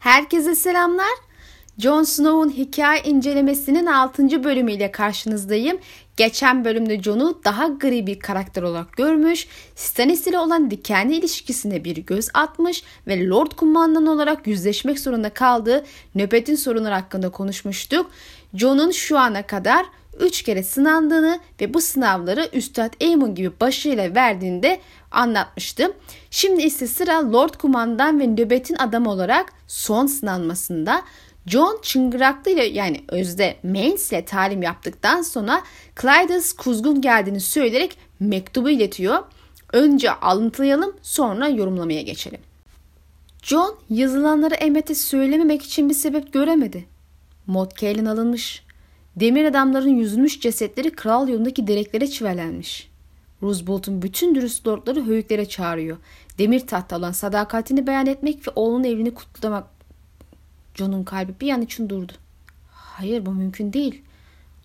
Herkese selamlar. Jon Snow'un hikaye incelemesinin 6. bölümüyle karşınızdayım. Geçen bölümde Jon'u daha gri bir karakter olarak görmüş, Stannis ile olan dikenli ilişkisine bir göz atmış ve Lord Kumandan olarak yüzleşmek zorunda kaldığı nöbetin sorunları hakkında konuşmuştuk. Jon'un şu ana kadar 3 kere sınandığını ve bu sınavları Üstad Aemon gibi başıyla verdiğinde anlatmıştım. Şimdi ise sıra Lord Kumandan ve nöbetin adamı olarak son sınanmasında John çıngıraklı ile yani özde Mains ile talim yaptıktan sonra Clydes kuzgun geldiğini söyleyerek mektubu iletiyor. Önce alıntılayalım sonra yorumlamaya geçelim. John yazılanları Emmet'e söylememek için bir sebep göremedi. Mod Kaelin alınmış. Demir adamların yüzülmüş cesetleri kral yolundaki direklere çivelenmiş. Roosevelt'un bütün dürüst lordları höyüklere çağırıyor. Demir tahta olan sadakatini beyan etmek ve oğlunun evliliğini kutlamak. John'un kalbi bir an için durdu. Hayır bu mümkün değil.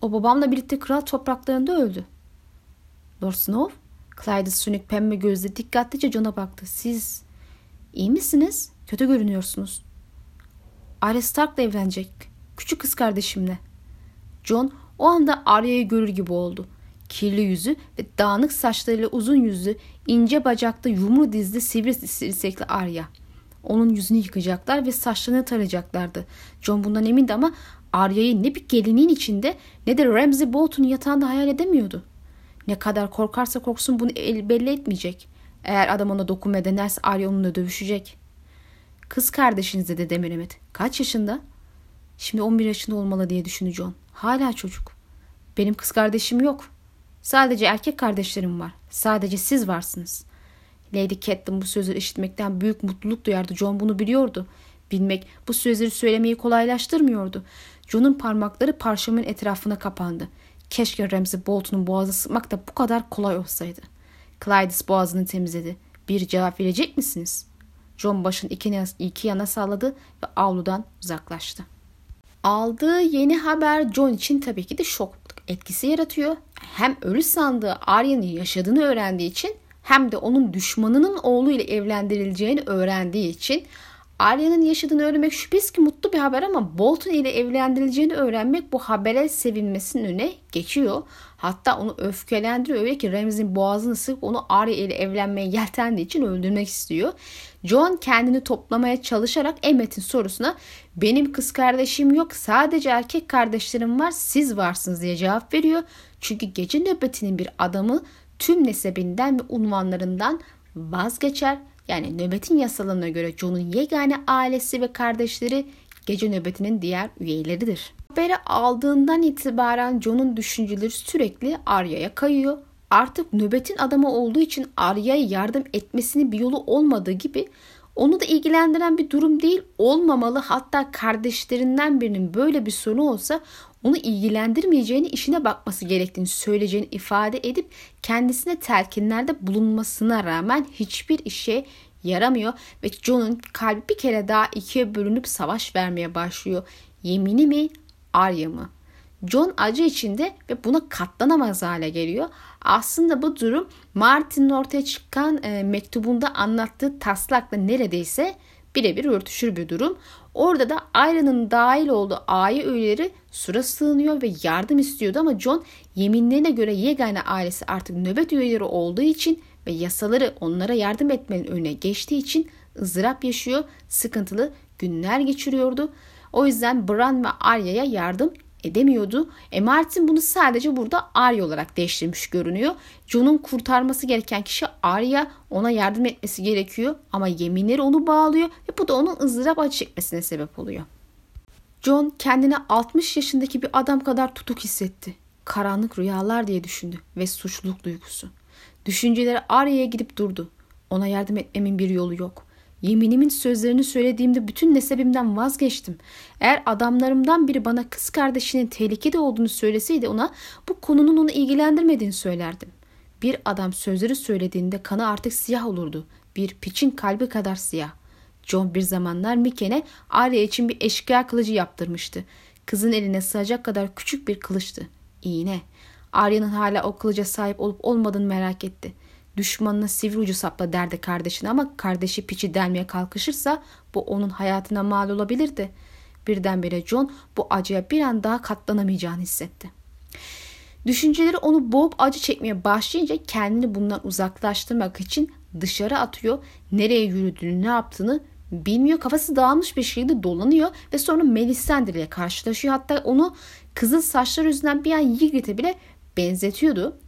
O babamla birlikte kral topraklarında öldü. Lord Snow, Clyde'ın sönük pembe gözle dikkatlice John'a baktı. Siz iyi misiniz? Kötü görünüyorsunuz. Arya Stark'la evlenecek. Küçük kız kardeşimle. John o anda Arya'yı görür gibi oldu. Kirli yüzü ve dağınık saçlarıyla uzun yüzlü, ince bacaklı, yumru dizli, sivri sirsekli Arya. Onun yüzünü yıkacaklar ve saçlarını tarayacaklardı. John bundan emindi ama Arya'yı ne bir gelinin içinde ne de Ramsey Bolton'un yatağında hayal edemiyordu. Ne kadar korkarsa korksun bunu belli etmeyecek. Eğer adam ona dokunmaya denerse Arya onunla dövüşecek. Kız kardeşiniz dedi Demir Kaç yaşında? Şimdi 11 yaşında olmalı diye düşündü John. Hala çocuk. Benim kız kardeşim yok. Sadece erkek kardeşlerim var. Sadece siz varsınız. Lady Catelyn bu sözleri işitmekten büyük mutluluk duyardı. John bunu biliyordu. Bilmek bu sözleri söylemeyi kolaylaştırmıyordu. John'un parmakları parşömen etrafına kapandı. Keşke Ramsay Bolton'un boğazı sıkmak da bu kadar kolay olsaydı. Clydes boğazını temizledi. Bir cevap verecek misiniz? John başını iki iki yana salladı ve avludan uzaklaştı. Aldığı yeni haber John için tabii ki de şok etkisi yaratıyor. Hem ölü sandığı Arya'nın yaşadığını öğrendiği için hem de onun düşmanının oğlu ile evlendirileceğini öğrendiği için Arya'nın yaşadığını öğrenmek şüphesiz ki mutlu bir haber ama Bolton ile evlendirileceğini öğrenmek bu habere sevinmesinin önüne geçiyor. Hatta onu öfkelendiriyor öyle ki Ramsay'in boğazını sıkıp onu Arya ile evlenmeye yeltendiği için öldürmek istiyor. John kendini toplamaya çalışarak Emmet'in sorusuna benim kız kardeşim yok sadece erkek kardeşlerim var siz varsınız diye cevap veriyor. Çünkü gece nöbetinin bir adamı tüm nesebinden ve unvanlarından vazgeçer. Yani nöbetin yasalarına göre John'un yegane ailesi ve kardeşleri gece nöbetinin diğer üyeleridir. Haberi aldığından itibaren John'un düşünceleri sürekli Arya'ya kayıyor. Artık nöbetin adamı olduğu için Arya'ya yardım etmesinin bir yolu olmadığı gibi onu da ilgilendiren bir durum değil olmamalı. Hatta kardeşlerinden birinin böyle bir sorunu olsa onu ilgilendirmeyeceğini işine bakması gerektiğini söyleyeceğini ifade edip kendisine telkinlerde bulunmasına rağmen hiçbir işe yaramıyor ve John'un kalbi bir kere daha ikiye bölünüp savaş vermeye başlıyor. Yemini mi, Arya mı? John acı içinde ve buna katlanamaz hale geliyor. Aslında bu durum Martin'in ortaya çıkan e, mektubunda anlattığı taslakla neredeyse birebir örtüşür bir durum. Orada da Arya'nın dahil olduğu aile üyeleri sura sığınıyor ve yardım istiyordu ama John yeminlerine göre yegane ailesi artık nöbet üyeleri olduğu için ve yasaları onlara yardım etmenin önüne geçtiği için ızdırap yaşıyor, sıkıntılı günler geçiriyordu. O yüzden Bran ve Arya'ya yardım edemiyordu. E Martin bunu sadece burada Arya olarak değiştirmiş görünüyor. Jon'un kurtarması gereken kişi Arya ona yardım etmesi gerekiyor ama yeminleri onu bağlıyor ve bu da onun ızdırap acı çekmesine sebep oluyor. John kendini 60 yaşındaki bir adam kadar tutuk hissetti. Karanlık rüyalar diye düşündü ve suçluluk duygusu. Düşünceleri Arya'ya gidip durdu. Ona yardım etmemin bir yolu yok. Yeminimin sözlerini söylediğimde bütün nesebimden vazgeçtim. Eğer adamlarımdan biri bana kız kardeşinin tehlikede olduğunu söyleseydi ona bu konunun onu ilgilendirmediğini söylerdim. Bir adam sözleri söylediğinde kanı artık siyah olurdu. Bir piçin kalbi kadar siyah. John bir zamanlar Miken'e Arya için bir eşkıya kılıcı yaptırmıştı. Kızın eline sığacak kadar küçük bir kılıçtı. İğne. Arya'nın hala o kılıca sahip olup olmadığını merak etti. Düşmanına sivri ucu sapla derdi kardeşine ama kardeşi piçi delmeye kalkışırsa bu onun hayatına mal olabilirdi. Birdenbire John bu acıya bir an daha katlanamayacağını hissetti. Düşünceleri onu boğup acı çekmeye başlayınca kendini bundan uzaklaştırmak için dışarı atıyor. Nereye yürüdüğünü ne yaptığını bilmiyor. Kafası dağılmış bir şekilde dolanıyor ve sonra Melisandre ile karşılaşıyor. Hatta onu kızıl saçlar yüzünden bir an Ygritte'e bile benzetiyordu.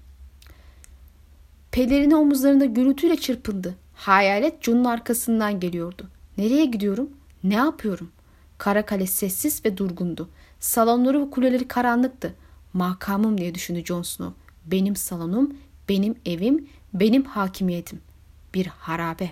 Pelerini omuzlarında gürültüyle çırpındı. Hayalet John'un arkasından geliyordu. Nereye gidiyorum? Ne yapıyorum? Kara kale sessiz ve durgundu. Salonları ve kuleleri karanlıktı. Makamım diye düşündü Jon Snow. Benim salonum, benim evim, benim hakimiyetim. Bir harabe.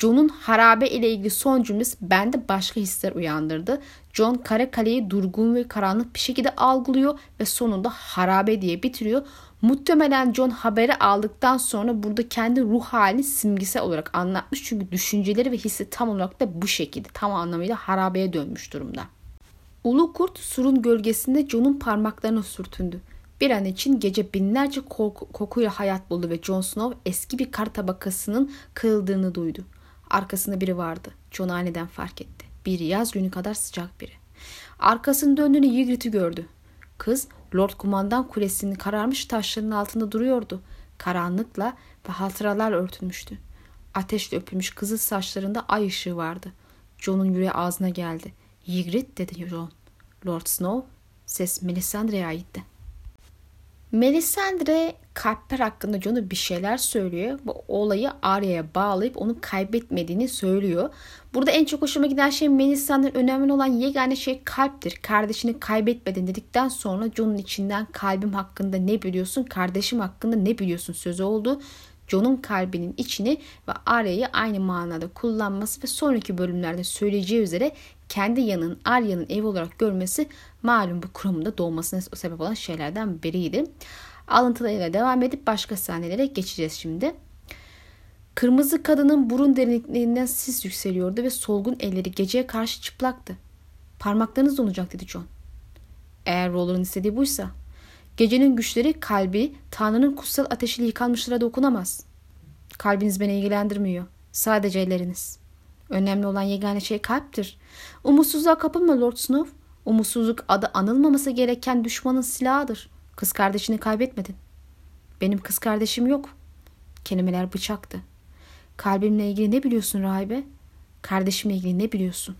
John'un harabe ile ilgili son cümlesi bende başka hisler uyandırdı. John kara kaleyi durgun ve karanlık bir şekilde algılıyor ve sonunda harabe diye bitiriyor. Muhtemelen John haberi aldıktan sonra burada kendi ruh halini simgesel olarak anlatmış. Çünkü düşünceleri ve hissi tam olarak da bu şekilde tam anlamıyla harabeye dönmüş durumda. Ulu kurt surun gölgesinde John'un parmaklarına sürtündü. Bir an için gece binlerce koku, kokuyla hayat buldu ve Jon Snow eski bir kar tabakasının kırıldığını duydu. Arkasında biri vardı. John aniden fark etti. Bir yaz günü kadar sıcak biri. Arkasını döndüğünü Ygritte'i gördü. Kız Lord Kumandan Kulesi'nin kararmış taşlarının altında duruyordu. Karanlıkla ve hatıralarla örtülmüştü. Ateşle öpülmüş kızıl saçlarında ay ışığı vardı. John'un yüreği ağzına geldi. Ygritte dedi John. Lord Snow ses Melisandre'ye aitti. Melisandre Kalper hakkında Jon'a bir şeyler söylüyor. Bu olayı Arya'ya bağlayıp onu kaybetmediğini söylüyor. Burada en çok hoşuma giden şey Melisandre'nin önemli olan yegane şey kalptir. Kardeşini kaybetmedin dedikten sonra Jon'un içinden kalbim hakkında ne biliyorsun, kardeşim hakkında ne biliyorsun sözü oldu. John'un kalbinin içini ve Arya'yı aynı manada kullanması ve sonraki bölümlerde söyleyeceği üzere kendi yanın Arya'nın ev olarak görmesi malum bu kurumunda doğmasına sebep olan şeylerden biriydi. Alıntılarıyla devam edip başka sahnelere geçeceğiz şimdi. Kırmızı kadının burun derinliklerinden sis yükseliyordu ve solgun elleri geceye karşı çıplaktı. Parmaklarınız donacak dedi John. Eğer Roller'ın istediği buysa. Gecenin güçleri kalbi Tanrı'nın kutsal ateşiyle yıkanmışlara dokunamaz. Kalbiniz beni ilgilendirmiyor. Sadece elleriniz. Önemli olan yegane şey kalptir. Umutsuzluğa kapılma Lord Snow. Umutsuzluk adı anılmaması gereken düşmanın silahıdır. Kız kardeşini kaybetmedin. Benim kız kardeşim yok. Kelimeler bıçaktı. Kalbimle ilgili ne biliyorsun rahibe? Kardeşimle ilgili ne biliyorsun?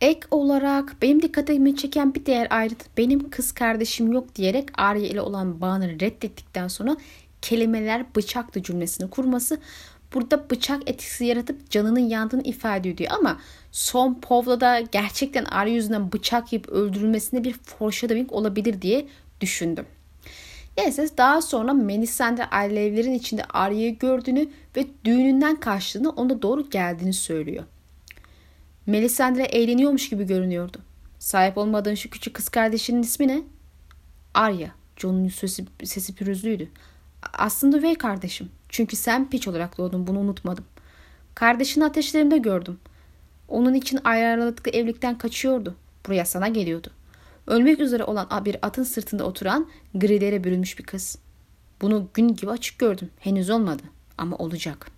Ek olarak benim dikkatimi çeken bir diğer ayrıntı benim kız kardeşim yok diyerek Arya ile olan bağını reddettikten sonra kelimeler bıçaktı cümlesini kurması burada bıçak etkisi yaratıp canının yandığını ifade ediyor ama son Povla'da gerçekten Arya yüzünden bıçak yiyip öldürülmesine bir foreshadowing olabilir diye düşündüm. Neyse daha sonra Melisandre alevlerin içinde Arya'yı gördüğünü ve düğününden kaçtığını ona doğru geldiğini söylüyor. Melisandre eğleniyormuş gibi görünüyordu. Sahip olmadığın şu küçük kız kardeşinin ismi ne? Arya. John'un sesi, sesi pürüzlüydü. Aslında üvey kardeşim. Çünkü sen piç olarak doğdun bunu unutmadım. Kardeşini ateşlerimde gördüm. Onun için ayarladıkları evlilikten kaçıyordu. Buraya sana geliyordu. Ölmek üzere olan bir atın sırtında oturan grilere bürünmüş bir kız. Bunu gün gibi açık gördüm. Henüz olmadı ama olacak.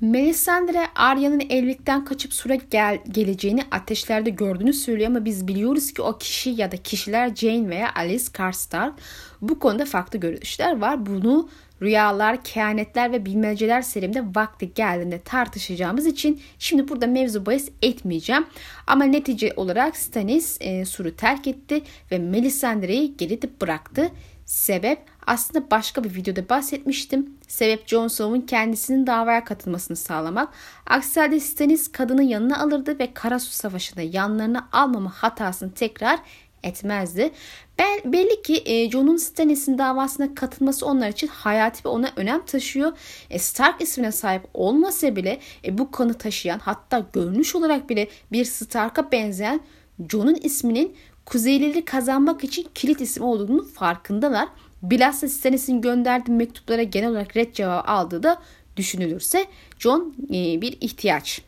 Melisandre Arya'nın evlilikten kaçıp sura gel geleceğini ateşlerde gördüğünü söylüyor ama biz biliyoruz ki o kişi ya da kişiler Jane veya Alice Karstark. Bu konuda farklı görüşler var. Bunu rüyalar, kehanetler ve bilmeceler serimde vakti geldiğinde tartışacağımız için şimdi burada mevzu bahis etmeyeceğim. Ama netice olarak Stannis e, Sur'u terk etti ve Melisandre'yi geride bıraktı. Sebep aslında başka bir videoda bahsetmiştim. Sebep Jon Snow'un kendisinin davaya katılmasını sağlamak. Aksi halde Stannis kadını yanına alırdı ve Karasu Savaşı'nda yanlarına almama hatasını tekrar etmezdi. Ben, belli ki e, Jon'un Stannis'in davasına katılması onlar için hayati ve ona önem taşıyor. E, Stark ismine sahip olmasa bile e, bu kanı taşıyan hatta görünüş olarak bile bir Stark'a benzeyen Jon'un isminin Kuzeylileri kazanmak için kilit isim olduğunu farkındalar. Bilhassa Stannis'in gönderdiği mektuplara genel olarak red cevabı aldığı da düşünülürse John e, bir ihtiyaç.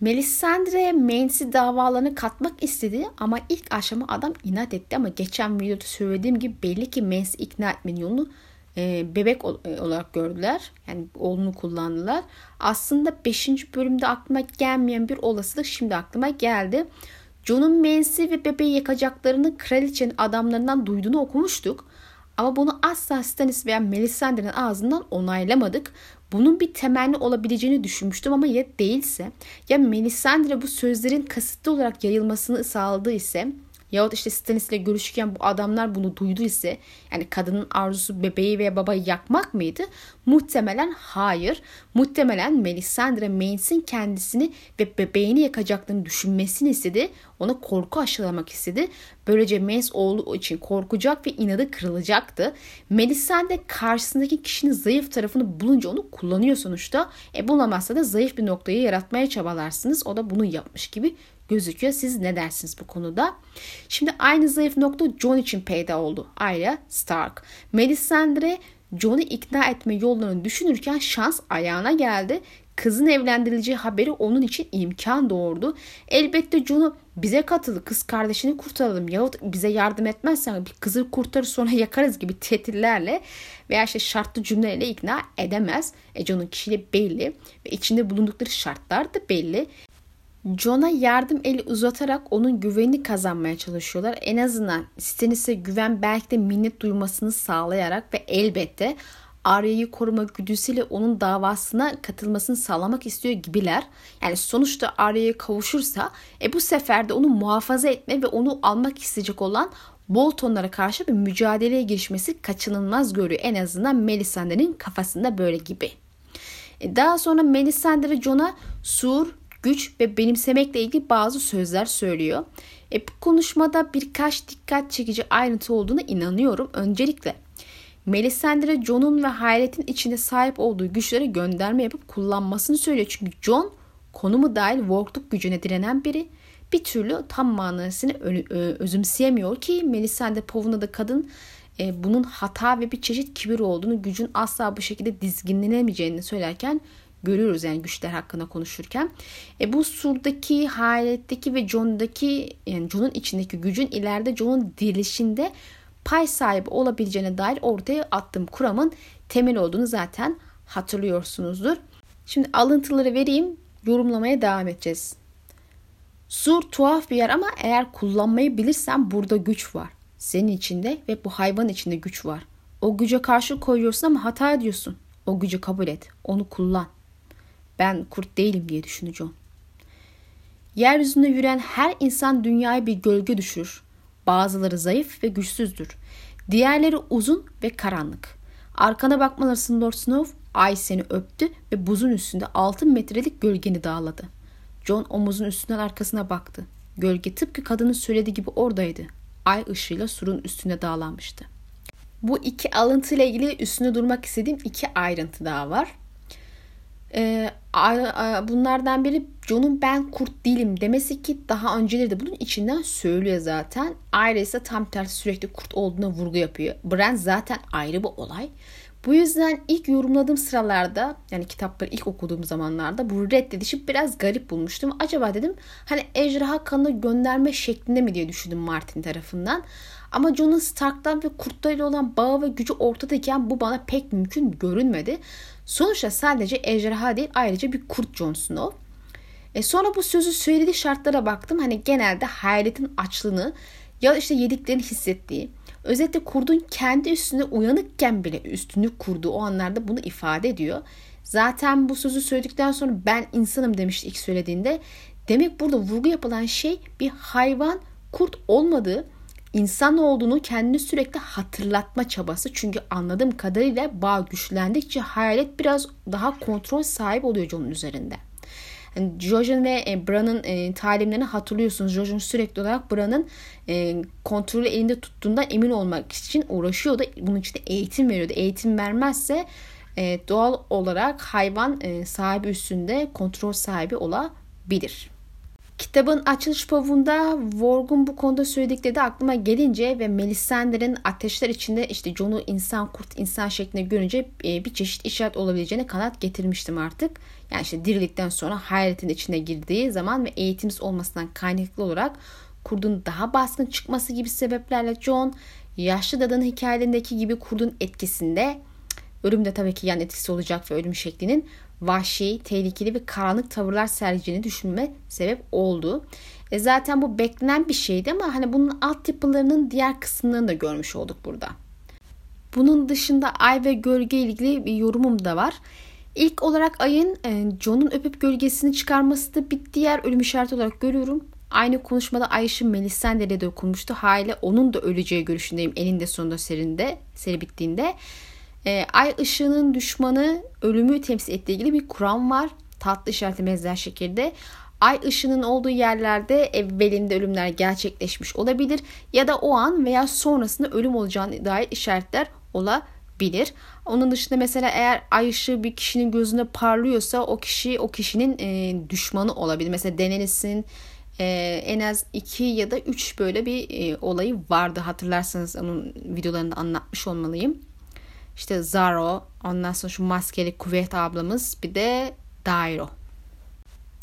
Melisandre Mains'i davalarını katmak istedi ama ilk aşama adam inat etti ama geçen videoda söylediğim gibi belli ki Mains'i ikna etmenin yolunu e, bebek e, olarak gördüler. Yani oğlunu kullandılar. Aslında 5. bölümde aklıma gelmeyen bir olasılık şimdi aklıma geldi. John'un Mance'i ve bebeği yakacaklarını kraliçenin adamlarından duyduğunu okumuştuk. Ama bunu asla Stannis veya Melisandre'nin ağzından onaylamadık. Bunun bir temelli olabileceğini düşünmüştüm ama ya değilse ya Melisandre bu sözlerin kasıtlı olarak yayılmasını sağladı ise Yahut işte Stannis ile görüşürken bu adamlar bunu duydu ise yani kadının arzusu bebeği veya babayı yakmak mıydı? Muhtemelen hayır. Muhtemelen Melisandre Mains'in kendisini ve bebeğini yakacaklarını düşünmesini istedi. Ona korku aşılamak istedi. Böylece Mace oğlu için korkacak ve inadı kırılacaktı. Melisandre karşısındaki kişinin zayıf tarafını bulunca onu kullanıyor sonuçta. E bulamazsa da zayıf bir noktayı yaratmaya çabalarsınız. O da bunu yapmış gibi gözüküyor. Siz ne dersiniz bu konuda? Şimdi aynı zayıf nokta John için peyda oldu. Arya Stark. Melisandre John'u ikna etme yollarını düşünürken şans ayağına geldi. Kızın evlendirileceği haberi onun için imkan doğurdu. Elbette John'u bize katılı kız kardeşini kurtaralım yahut bize yardım etmezsen bir kızı kurtarır sonra yakarız gibi tehditlerle veya işte şartlı cümleyle ikna edemez. E John'un kişiliği belli ve içinde bulundukları şartlar da belli. John'a yardım eli uzatarak onun güvenini kazanmaya çalışıyorlar. En azından Stannis'e güven belki de minnet duymasını sağlayarak ve elbette Arya'yı koruma güdüsüyle onun davasına katılmasını sağlamak istiyor gibiler. Yani sonuçta Arya'ya kavuşursa e bu sefer de onu muhafaza etme ve onu almak isteyecek olan Boltonlara karşı bir mücadeleye girişmesi kaçınılmaz görüyor. En azından Melisandre'nin kafasında böyle gibi. E daha sonra Melisandre Jon'a sur, güç ve benimsemekle ilgili bazı sözler söylüyor. E, bu konuşmada birkaç dikkat çekici ayrıntı olduğuna inanıyorum. Öncelikle Melisandre Jon'un ve Hayret'in içinde sahip olduğu güçlere gönderme yapıp kullanmasını söylüyor. Çünkü Jon konumu dahil workluk gücüne direnen biri bir türlü tam manasını özümseyemiyor ki Melisandre Pov'una da kadın e, bunun hata ve bir çeşit kibir olduğunu, gücün asla bu şekilde dizginlenemeyeceğini söylerken görüyoruz yani güçler hakkında konuşurken. E, bu surdaki, hayaletteki ve John'daki yani John'un içindeki gücün ileride John'un dirilişinde pay sahibi olabileceğine dair ortaya attığım kuramın temel olduğunu zaten hatırlıyorsunuzdur. Şimdi alıntıları vereyim, yorumlamaya devam edeceğiz. Sur tuhaf bir yer ama eğer kullanmayı bilirsen burada güç var. Senin içinde ve bu hayvan içinde güç var. O güce karşı koyuyorsun ama hata ediyorsun. O gücü kabul et. Onu kullan. Ben kurt değilim diye düşüneceğim. Yeryüzünde yürüyen her insan dünyaya bir gölge düşürür. Bazıları zayıf ve güçsüzdür. Diğerleri uzun ve karanlık. Arkana bakmalısın Lord Snow. Ay seni öptü ve buzun üstünde 6 metrelik gölgeni dağladı. John omuzun üstünden arkasına baktı. Gölge tıpkı kadının söylediği gibi oradaydı. Ay ışığıyla surun üstüne dağlanmıştı. Bu iki alıntı ile ilgili üstüne durmak istediğim iki ayrıntı daha var. Ee, bunlardan biri John'un ben kurt değilim demesi ki daha önceleri de bunun içinden söylüyor zaten. Ayrıca ise tam tersi sürekli kurt olduğuna vurgu yapıyor. Brand zaten ayrı bir olay. Bu yüzden ilk yorumladığım sıralarda yani kitapları ilk okuduğum zamanlarda bu reddedişi biraz garip bulmuştum. Acaba dedim hani ejderha kanını gönderme şeklinde mi diye düşündüm Martin tarafından. Ama Jon'un Stark'tan ve kurtlarıyla olan bağı ve gücü ortadayken bu bana pek mümkün görünmedi. Sonuçta sadece ejderha değil ayrıca bir kurt Jon Snow. E sonra bu sözü söylediği şartlara baktım. Hani genelde hayaletin açlığını ya işte yediklerini hissettiği. Özetle kurdun kendi üstünde uyanıkken bile üstünlük kurduğu o anlarda bunu ifade ediyor. Zaten bu sözü söyledikten sonra ben insanım demişti ilk söylediğinde. Demek burada vurgu yapılan şey bir hayvan kurt olmadığı insan olduğunu kendini sürekli hatırlatma çabası. Çünkü anladığım kadarıyla bağ güçlendikçe hayalet biraz daha kontrol sahip oluyor John'un üzerinde. Yani Jojen ve e, Bran'ın e, talimlerini hatırlıyorsunuz. Jojen sürekli olarak Bran'ın e, kontrolü elinde tuttuğundan emin olmak için uğraşıyordu. Bunun için de eğitim veriyordu. Eğitim vermezse e, doğal olarak hayvan sahibi üstünde kontrol sahibi olabilir. Kitabın açılış pavunda Vorg'un bu konuda söyledikleri de aklıma gelince ve Melisandre'in ateşler içinde işte Jon'u insan kurt insan şeklinde görünce e, bir çeşit işaret olabileceğine kanat getirmiştim artık. Yani işte dirilikten sonra hayretin içine girdiği zaman ve eğitimsiz olmasından kaynaklı olarak kurdun daha baskın çıkması gibi sebeplerle John yaşlı dadının hikayelerindeki gibi kurdun etkisinde ölüm de tabii ki yan etkisi olacak ve ölüm şeklinin vahşi, tehlikeli ve karanlık tavırlar sergilediğini düşünme sebep oldu. E zaten bu beklenen bir şeydi ama hani bunun altyapılarının diğer kısımlarını da görmüş olduk burada. Bunun dışında ay ve gölge ilgili bir yorumum da var. İlk olarak ayın e, John'un öpüp gölgesini çıkarması da bir diğer ölüm işareti olarak görüyorum. Aynı konuşmada Ayşe Melisandre de okunmuştu. Hale onun da öleceği görüşündeyim eninde sonunda serinde, seri bittiğinde. E, ay ışığının düşmanı ölümü temsil ettiği ilgili bir kuram var. Tatlı işareti benzer şekilde. Ay ışığının olduğu yerlerde evvelinde ölümler gerçekleşmiş olabilir ya da o an veya sonrasında ölüm olacağına dair işaretler olabilir. Onun dışında mesela eğer ay ışığı bir kişinin gözünde parlıyorsa o kişi o kişinin e, düşmanı olabilir. Mesela Daenerys'in e, en az iki ya da üç böyle bir e, olayı vardı. Hatırlarsanız onun videolarında anlatmış olmalıyım. İşte Zaro, ondan sonra şu maskeli kuvvet ablamız bir de Dairo.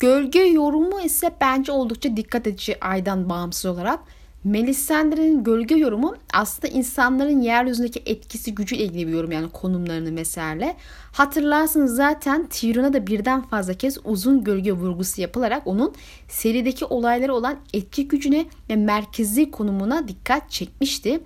Gölge yorumu ise bence oldukça dikkat edici aydan bağımsız olarak. Melisandre'nin gölge yorumu aslında insanların yeryüzündeki etkisi gücüyle ilgili bir yorum yani konumlarını mesela. Hatırlarsınız zaten Tyrion'a da birden fazla kez uzun gölge vurgusu yapılarak onun serideki olaylara olan etki gücüne ve merkezi konumuna dikkat çekmişti.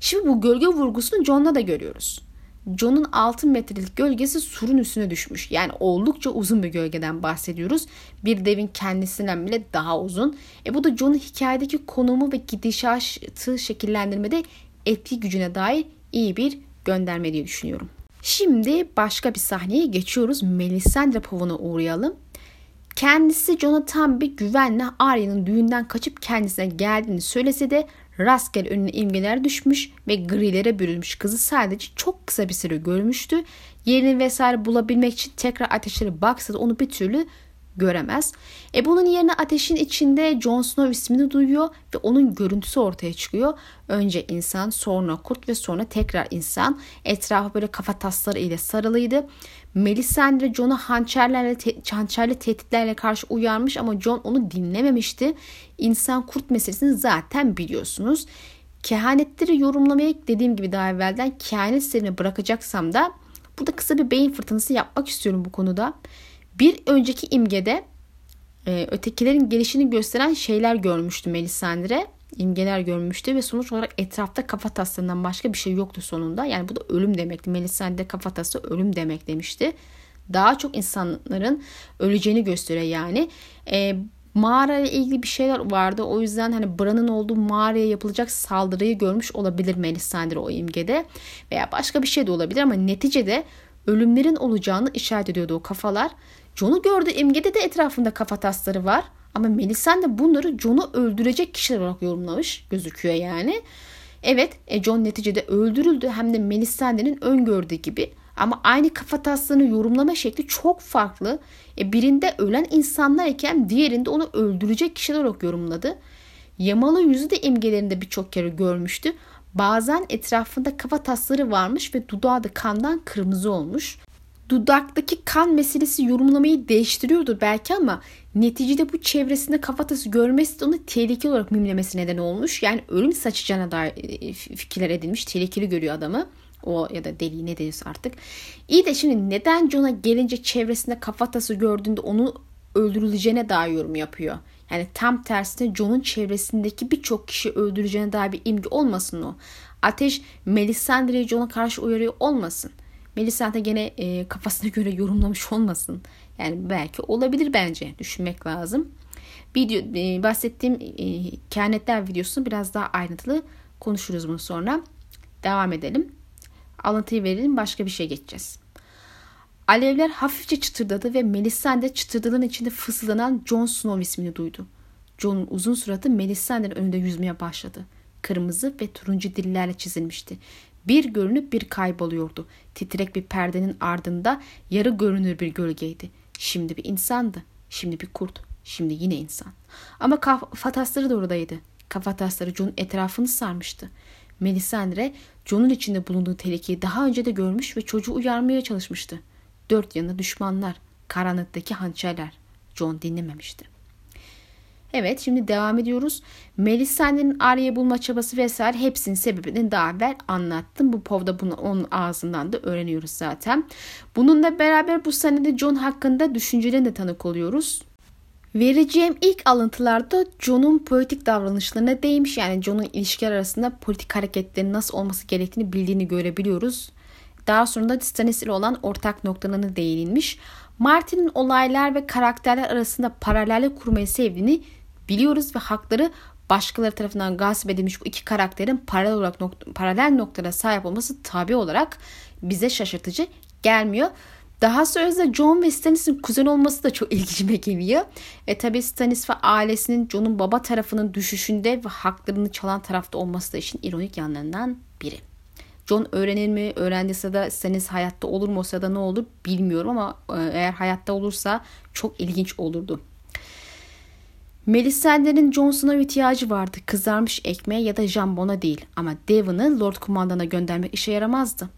Şimdi bu gölge vurgusunu Jon'da da görüyoruz. John'un 6 metrelik gölgesi surun üstüne düşmüş. Yani oldukça uzun bir gölgeden bahsediyoruz. Bir devin kendisinden bile daha uzun. E bu da John'un hikayedeki konumu ve gidişatı şekillendirmede etki gücüne dair iyi bir gönderme diye düşünüyorum. Şimdi başka bir sahneye geçiyoruz. Melisandre Pov'una uğrayalım. Kendisi John'a tam bir güvenle Arya'nın düğünden kaçıp kendisine geldiğini söylese de rastgele önüne imgeler düşmüş ve grilere bürünmüş kızı sadece çok kısa bir süre görmüştü. Yerini vesaire bulabilmek için tekrar ateşleri baksa da onu bir türlü göremez. E bunun yerine ateşin içinde Jon Snow ismini duyuyor ve onun görüntüsü ortaya çıkıyor. Önce insan, sonra kurt ve sonra tekrar insan. Etrafı böyle kafa tasları ile sarılıydı. Melisandre Jon'u hançerlerle, hançerli tehditlerle karşı uyarmış ama Jon onu dinlememişti. İnsan kurt meselesini zaten biliyorsunuz. Kehanetleri yorumlamaya dediğim gibi daha evvelden kehanet serini bırakacaksam da burada kısa bir beyin fırtınası yapmak istiyorum bu konuda. Bir önceki imgede e, ötekilerin gelişini gösteren şeyler görmüştü Melisandre. imgeler görmüştü ve sonuç olarak etrafta kafa taslarından başka bir şey yoktu sonunda. Yani bu da ölüm demekti. Melisandre kafa tası ölüm demek demişti. Daha çok insanların öleceğini gösteriyor yani. E, mağara ile ilgili bir şeyler vardı. O yüzden hani Bran'ın olduğu mağaraya yapılacak saldırıyı görmüş olabilir Melisandre o imgede. Veya başka bir şey de olabilir ama neticede ölümlerin olacağını işaret ediyordu o kafalar. John'u gördüğü imgede de etrafında kafa tasları var. Ama Melisandre bunları John'u öldürecek kişiler olarak yorumlamış gözüküyor yani. Evet e John neticede öldürüldü hem de Melisandre'nin öngördüğü gibi. Ama aynı kafa taslarını yorumlama şekli çok farklı. E birinde ölen insanlar iken diğerinde onu öldürecek kişiler olarak yorumladı. Yamalı yüzü de imgelerinde birçok kere görmüştü. Bazen etrafında kafa tasları varmış ve dudağı da kandan kırmızı olmuş dudaktaki kan meselesi yorumlamayı değiştiriyordur belki ama neticede bu çevresinde kafatası görmesi de onu tehlikeli olarak mimlemesi neden olmuş. Yani ölüm saçacağına dair e, fikirler edilmiş. Tehlikeli görüyor adamı. O ya da deli ne deniyorsa artık. İyi de şimdi neden John'a gelince çevresinde kafatası gördüğünde onu öldürüleceğine dair yorum yapıyor. Yani tam tersine John'un çevresindeki birçok kişi öldüreceğine dair bir imge olmasın o. Ateş Melisandre'yi John'a karşı uyarıyor olmasın. Melisandre gene e, kafasına göre yorumlamış olmasın. Yani belki olabilir bence. Düşünmek lazım. Video e, bahsettiğim e, kehanetler videosunu biraz daha ayrıntılı konuşuruz bunu sonra. Devam edelim. Alıntıyı verelim başka bir şey geçeceğiz. Alevler hafifçe çıtırdadı ve Melisandre çıtırdalığın içinde fısıldanan Jon Snow ismini duydu. Jon'un uzun suratı Melisandre'nin önünde yüzmeye başladı. Kırmızı ve turuncu dillerle çizilmişti. Bir görünüp bir kayboluyordu. Titrek bir perdenin ardında yarı görünür bir gölgeydi. Şimdi bir insandı. Şimdi bir kurt. Şimdi yine insan. Ama kafatasları da oradaydı. Kafatasları John'un etrafını sarmıştı. Melisandre John'un içinde bulunduğu tehlikeyi daha önce de görmüş ve çocuğu uyarmaya çalışmıştı. Dört yanında düşmanlar, karanlıktaki hançerler. John dinlememişti. Evet şimdi devam ediyoruz. Melisandre'nin Arya'yı bulma çabası vesaire hepsinin sebebini daha evvel anlattım. Bu povda bunu onun ağzından da öğreniyoruz zaten. Bununla beraber bu senede John hakkında düşüncelerine de tanık oluyoruz. Vereceğim ilk alıntılarda John'un politik davranışlarına değmiş. Yani John'un ilişkiler arasında politik hareketlerin nasıl olması gerektiğini bildiğini görebiliyoruz. Daha sonra da Stannis ile olan ortak noktalarına değinilmiş. Martin'in olaylar ve karakterler arasında paralellik kurmayı sevdiğini biliyoruz ve hakları başkaları tarafından gasp edilmiş bu iki karakterin paralel olarak nokta, paralel noktada sahip olması tabi olarak bize şaşırtıcı gelmiyor. Daha sonra John ve Stannis'in kuzen olması da çok ilgime geliyor. E tabi Stannis ve ailesinin John'un baba tarafının düşüşünde ve haklarını çalan tarafta olması da işin ironik yanlarından biri. John öğrenir mi? Öğrendiyse de Stannis hayatta olur mu? O sırada ne olur bilmiyorum ama e, eğer hayatta olursa çok ilginç olurdu. Melisandre'nin Jon Snow'a ihtiyacı vardı. Kızarmış ekmeğe ya da jambona değil. Ama Devon'ı Lord Kumandan'a göndermek işe yaramazdı.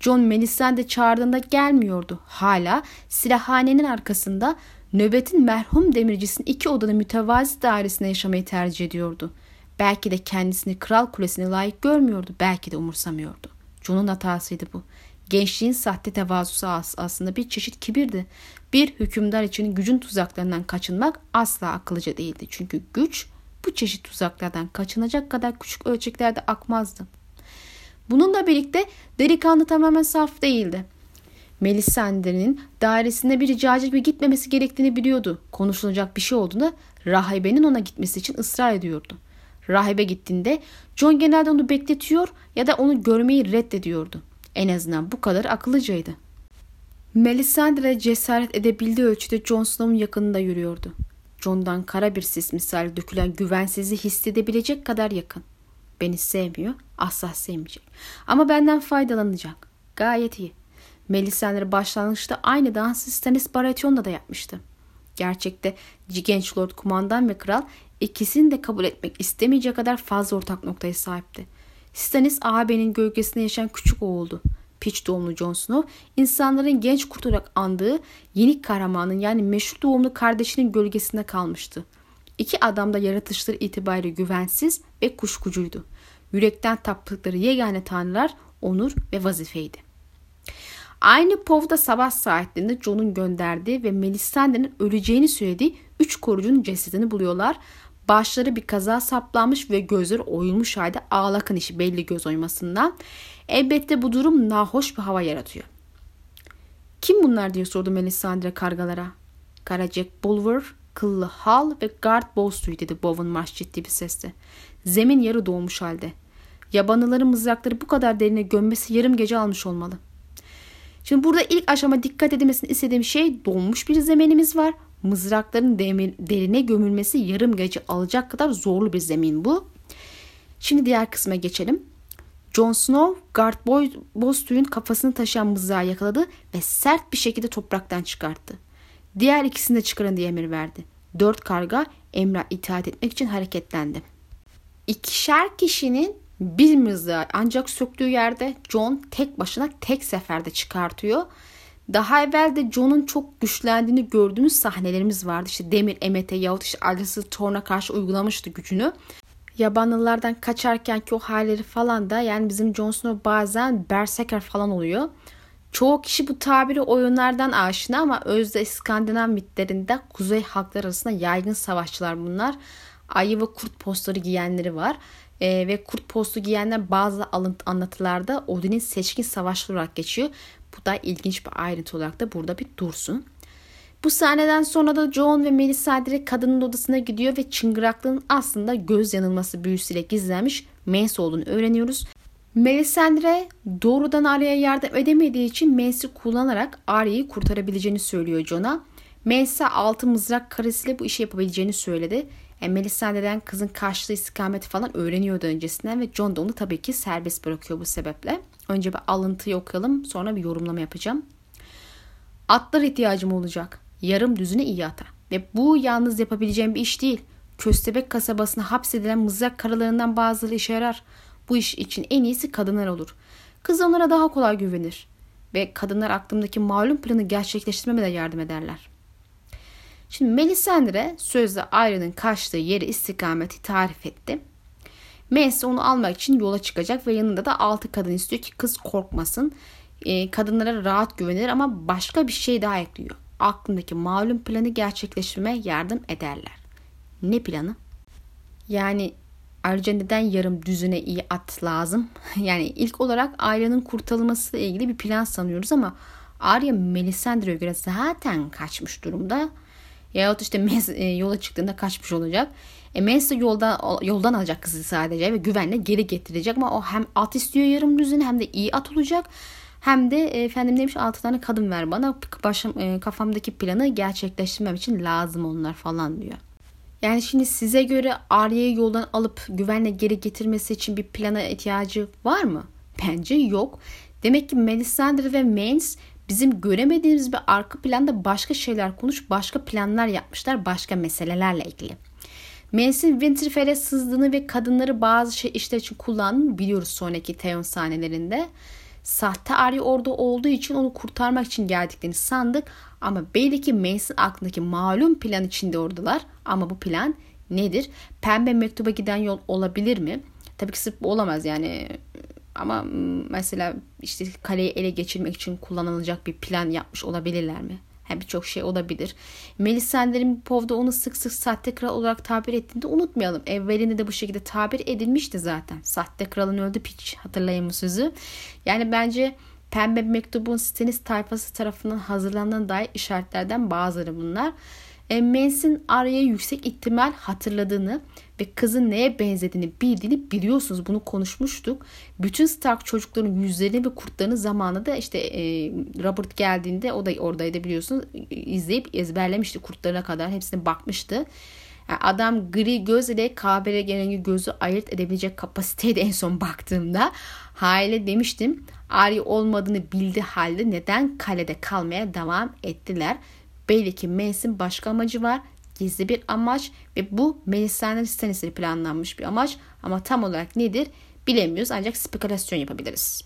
John Melisandre çağırdığında gelmiyordu. Hala silahhanenin arkasında nöbetin merhum demircisinin iki odalı mütevazi dairesinde yaşamayı tercih ediyordu. Belki de kendisini kral kulesine layık görmüyordu. Belki de umursamıyordu. John'un hatasıydı bu. Gençliğin sahte tevazusu aslında bir çeşit kibirdi. Bir hükümdar için gücün tuzaklarından kaçınmak asla akıllıca değildi. Çünkü güç bu çeşit tuzaklardan kaçınacak kadar küçük ölçeklerde akmazdı. Bununla birlikte delikanlı tamamen saf değildi. Melisandre'nin dairesinde bir ricacı gibi gitmemesi gerektiğini biliyordu. Konuşulacak bir şey olduğunda rahibenin ona gitmesi için ısrar ediyordu. Rahibe gittiğinde John genelde onu bekletiyor ya da onu görmeyi reddediyordu. En azından bu kadar akıllıcaydı. Melisandre cesaret edebildiği ölçüde Jon Snow'un yakınında yürüyordu. John'dan kara bir sis misali dökülen güvensizliği hissedebilecek kadar yakın. Beni sevmiyor, asla sevmeyecek. Ama benden faydalanacak. Gayet iyi. Melisandre başlangıçta aynı dansı Stannis Baratheon'da da yapmıştı. Gerçekte genç Lord Kumandan ve Kral ikisini de kabul etmek istemeyecek kadar fazla ortak noktaya sahipti. Stannis ağabeyin gölgesinde yaşayan küçük oğuldu. Peach doğumlu Jon Snow, insanların genç kurt olarak andığı yeni kahramanın yani meşhur doğumlu kardeşinin gölgesinde kalmıştı. İki adam da yaratışları itibariyle güvensiz ve kuşkucuydu. Yürekten taptıkları yegane tanrılar onur ve vazifeydi. Aynı povda sabah saatlerinde Jon'un gönderdiği ve Melisandre'nin öleceğini söylediği üç korucunun cesedini buluyorlar. Başları bir kaza saplanmış ve gözleri oyulmuş halde ağlakın işi belli göz oymasından. Elbette bu durum nahoş bir hava yaratıyor. Kim bunlar diye sordu Melisandre kargalara. Kara Jack Bulwer, kıllı Hal ve Guard Bowstreet dedi Bowen Marsh ciddi bir sesle. Zemin yarı doğmuş halde. Yabanıların mızrakları bu kadar derine gömmesi yarım gece almış olmalı. Şimdi burada ilk aşama dikkat edilmesini istediğim şey donmuş bir zeminimiz var. Mızrakların derine gömülmesi yarım gece alacak kadar zorlu bir zemin bu. Şimdi diğer kısma geçelim. Jon Snow, Guard Boy Bostuy'un kafasını taşıyan mızrağı yakaladı ve sert bir şekilde topraktan çıkarttı. Diğer ikisini de çıkarın diye emir verdi. Dört karga emre itaat etmek için hareketlendi. İkişer kişinin bir mızrağı ancak söktüğü yerde John tek başına tek seferde çıkartıyor. Daha evvel de John'un çok güçlendiğini gördüğümüz sahnelerimiz vardı. İşte Demir Emet'e yahut işte Alyasız Thorn'a karşı uygulamıştı gücünü. Yabanlılardan kaçarken ki o halleri falan da yani bizim Jon Snow bazen berserker falan oluyor. Çoğu kişi bu tabiri oyunlardan aşina ama özde İskandinav mitlerinde kuzey halklar arasında yaygın savaşçılar bunlar. Ayı ve kurt postları giyenleri var. E, ve kurt postu giyenler bazı alıntı anlatılarda Odin'in seçkin savaşçı olarak geçiyor. Bu da ilginç bir ayrıntı olarak da burada bir dursun. Bu sahneden sonra da John ve Melisandre kadının odasına gidiyor ve çıngıraklığın aslında göz yanılması büyüsüyle gizlenmiş Mens olduğunu öğreniyoruz. Melisandre doğrudan Arya'ya yardım edemediği için Mens'i kullanarak Arya'yı kurtarabileceğini söylüyor John'a. Mens'e altı mızrak karesiyle bu işi yapabileceğini söyledi. Yani Melisandre'den kızın karşılığı istikameti falan öğreniyordu öncesinden ve John da onu tabii ki serbest bırakıyor bu sebeple. Önce bir alıntıyı okuyalım sonra bir yorumlama yapacağım. Atlar ihtiyacım olacak. Yarım düzüne iyi ata. Ve bu yalnız yapabileceğim bir iş değil. Köstebek kasabasına hapsedilen mızrak karalarından bazıları işe yarar. Bu iş için en iyisi kadınlar olur. Kız onlara daha kolay güvenir. Ve kadınlar aklımdaki malum planı gerçekleştirmeme de yardım ederler. Şimdi Melisandre sözde Arya'nın kaçtığı yeri istikameti tarif etti. Mace onu almak için yola çıkacak ve yanında da altı kadın istiyor ki kız korkmasın. E, kadınlara rahat güvenir ama başka bir şey daha ekliyor. Aklındaki malum planı gerçekleştirmeye yardım ederler. Ne planı? Yani ayrıca neden yarım düzüne iyi at lazım? Yani ilk olarak Arya'nın kurtarılması ilgili bir plan sanıyoruz ama Arya Melisandre'ye göre zaten kaçmış durumda. Yahut işte Mez e, yola çıktığında kaçmış olacak. E Mez yoldan, yoldan alacak kızı sadece ve güvenle geri getirecek ama o hem at istiyor yarım düzün hem de iyi at olacak. Hem de e, efendim demiş 6 tane kadın ver bana başım, e, kafamdaki planı gerçekleştirmem için lazım onlar falan diyor. Yani şimdi size göre Arya'yı yoldan alıp güvenle geri getirmesi için bir plana ihtiyacı var mı? Bence yok. Demek ki Melisandre ve Mains bizim göremediğimiz bir arka planda başka şeyler konuş, başka planlar yapmışlar başka meselelerle ilgili. Mans'in Winterfell'e sızdığını ve kadınları bazı şey işler için kullandığını biliyoruz sonraki Theon sahnelerinde. Sahte Arya orada olduğu için onu kurtarmak için geldiklerini sandık ama belli ki Mason aklındaki malum plan içinde oradalar ama bu plan nedir? Pembe mektuba giden yol olabilir mi? Tabii ki sırf olamaz yani ama mesela işte kaleyi ele geçirmek için kullanılacak bir plan yapmış olabilirler mi? Yani birçok şey olabilir. Melisandre'in Pov'da onu sık sık sahte kral olarak tabir ettiğinde unutmayalım. Evvelinde de bu şekilde tabir edilmişti zaten. Sahte kralın öldü piç hatırlayın bu sözü. Yani bence Pembe Mektubun Stennis tayfası tarafından hazırlanan dair işaretlerden bazıları bunlar. E, Mans'in Arya'ya yüksek ihtimal hatırladığını ve kızın neye benzediğini bildiğini biliyorsunuz. Bunu konuşmuştuk. Bütün Stark çocukların yüzlerini ve kurtlarını zamanında işte e, Robert geldiğinde o da oradaydı biliyorsunuz. izleyip ezberlemişti kurtlarına kadar. Hepsine bakmıştı. Yani adam gri göz ile kahverengi gözü ayırt edebilecek kapasiteydi en son baktığımda. Hale demiştim. Arya olmadığını bildi halde neden kalede kalmaya devam ettiler. Belli ki Mace'in başka amacı var. Gizli bir amaç ve bu Melisandre Stannis'e planlanmış bir amaç. Ama tam olarak nedir bilemiyoruz ancak spekülasyon yapabiliriz.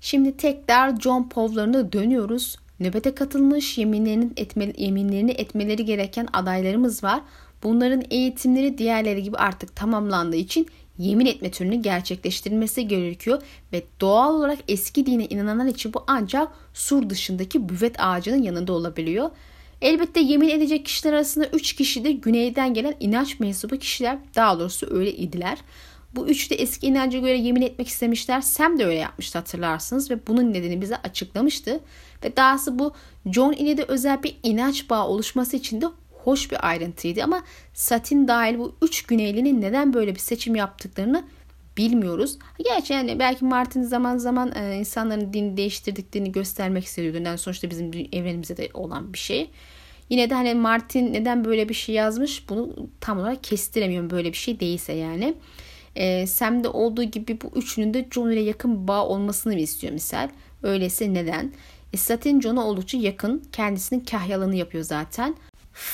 Şimdi tekrar John Povlarına dönüyoruz. Nöbete katılmış yeminlerini, etme, yeminlerini etmeleri gereken adaylarımız var. Bunların eğitimleri diğerleri gibi artık tamamlandığı için yemin etme türünü gerçekleştirilmesi gerekiyor ve doğal olarak eski dine inananlar için bu ancak sur dışındaki büvet ağacının yanında olabiliyor. Elbette yemin edecek kişiler arasında 3 kişi de güneyden gelen inanç mensubu kişiler daha doğrusu öyle idiler. Bu üçü de eski inanca göre yemin etmek istemişler. Sam de öyle yapmıştı hatırlarsınız ve bunun nedeni bize açıklamıştı. Ve dahası bu John ile de özel bir inanç bağı oluşması için de hoş bir ayrıntıydı ama Satin dahil bu üç güneylinin neden böyle bir seçim yaptıklarını bilmiyoruz. Gerçi yani belki Martin zaman zaman e, insanların dini değiştirdiklerini göstermek istiyordu. Yani sonuçta bizim evrenimizde de olan bir şey. Yine de hani Martin neden böyle bir şey yazmış bunu tam olarak kestiremiyorum böyle bir şey değilse yani. E, Sam'de olduğu gibi bu üçünün de John ile yakın bağ olmasını istiyor misal? Öyleyse neden? E, Satin John'a oldukça yakın. Kendisinin kahyalığını yapıyor zaten.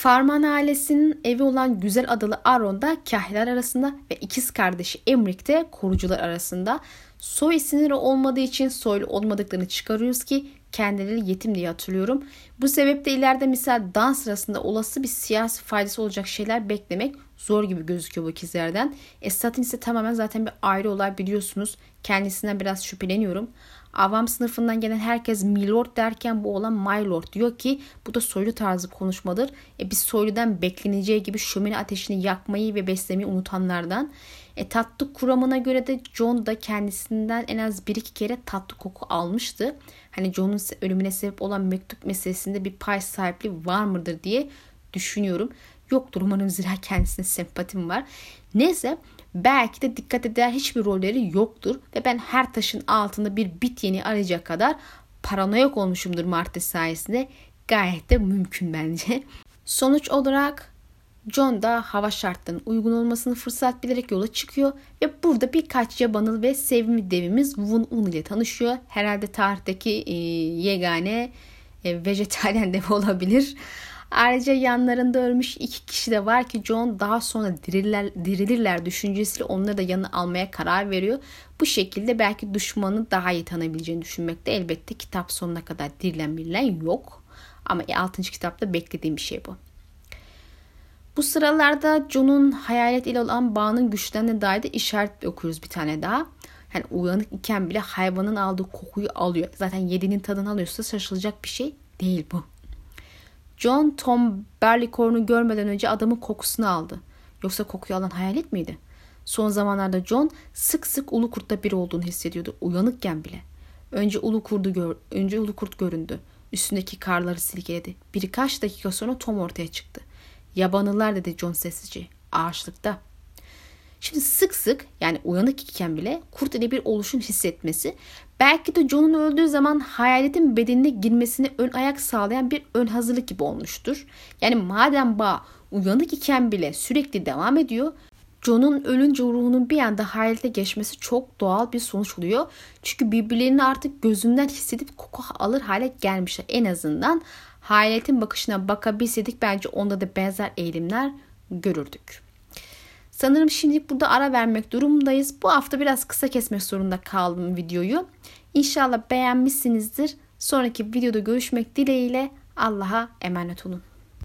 Farman ailesinin evi olan güzel adalı Aron da kahyalar arasında ve ikiz kardeşi Emric de korucular arasında. Soy isimleri olmadığı için soylu olmadıklarını çıkarıyoruz ki kendileri yetim diye hatırlıyorum. Bu sebeple ileride misal dans sırasında olası bir siyasi faydası olacak şeyler beklemek zor gibi gözüküyor bu ikizlerden. Esat'ın ise tamamen zaten bir ayrı olay biliyorsunuz. Kendisinden biraz şüpheleniyorum. Avam sınıfından gelen herkes milord derken bu olan my lord diyor ki bu da soylu tarzı konuşmadır. E biz soyludan bekleneceği gibi şömine ateşini yakmayı ve beslemeyi unutanlardan. E tatlı kuramına göre de John da kendisinden en az bir iki kere tatlı koku almıştı. Hani John'un ölümüne sebep olan mektup meselesinde bir pay sahipliği var mıdır diye düşünüyorum. Yoktur umarım zira kendisine sempatim var. Neyse belki de dikkat eder hiçbir rolleri yoktur ve ben her taşın altında bir bit yeni arayacak kadar paranoyak olmuşumdur Martes sayesinde. Gayet de mümkün bence. Sonuç olarak John da hava şartlarının uygun olmasını fırsat bilerek yola çıkıyor ve burada birkaç yabanıl ve sevimli devimiz Wun Un ile tanışıyor. Herhalde tarihteki e, yegane e, vejetaryen dev olabilir. Ayrıca yanlarında ölmüş iki kişi de var ki John daha sonra dirilirler, dirilirler düşüncesiyle onları da yanına almaya karar veriyor. Bu şekilde belki düşmanı daha iyi tanıyabileceğini düşünmekte elbette kitap sonuna kadar dirilen birilen yok. Ama 6. kitapta beklediğim bir şey bu. Bu sıralarda John'un hayalet ile olan bağının güçlerine dair de işaret okuyoruz bir tane daha. Yani uyanık iken bile hayvanın aldığı kokuyu alıyor. Zaten yediğinin tadını alıyorsa şaşılacak bir şey değil bu. John Tom Barleycorn'u görmeden önce adamın kokusunu aldı. Yoksa kokuyu alan hayalet miydi? Son zamanlarda John sık sık ulu kurtta biri olduğunu hissediyordu. Uyanıkken bile. Önce ulu kurdu gör, önce ulu kurt göründü. Üstündeki karları silkeledi. Birkaç dakika sonra Tom ortaya çıktı. Yabanılar dedi John sessizce. Ağaçlıkta. Şimdi sık sık yani uyanık iken bile kurt ile bir oluşum hissetmesi belki de John'un öldüğü zaman hayaletin bedenine girmesine ön ayak sağlayan bir ön hazırlık gibi olmuştur. Yani madem bağ uyanık iken bile sürekli devam ediyor John'un ölünce ruhunun bir anda hayalete geçmesi çok doğal bir sonuç oluyor. Çünkü birbirlerini artık gözünden hissedip koku alır hale gelmişler. En azından hayaletin bakışına bakabilseydik bence onda da benzer eğilimler görürdük. Sanırım şimdilik burada ara vermek durumundayız. Bu hafta biraz kısa kesmek zorunda kaldım videoyu. İnşallah beğenmişsinizdir. Sonraki videoda görüşmek dileğiyle Allah'a emanet olun.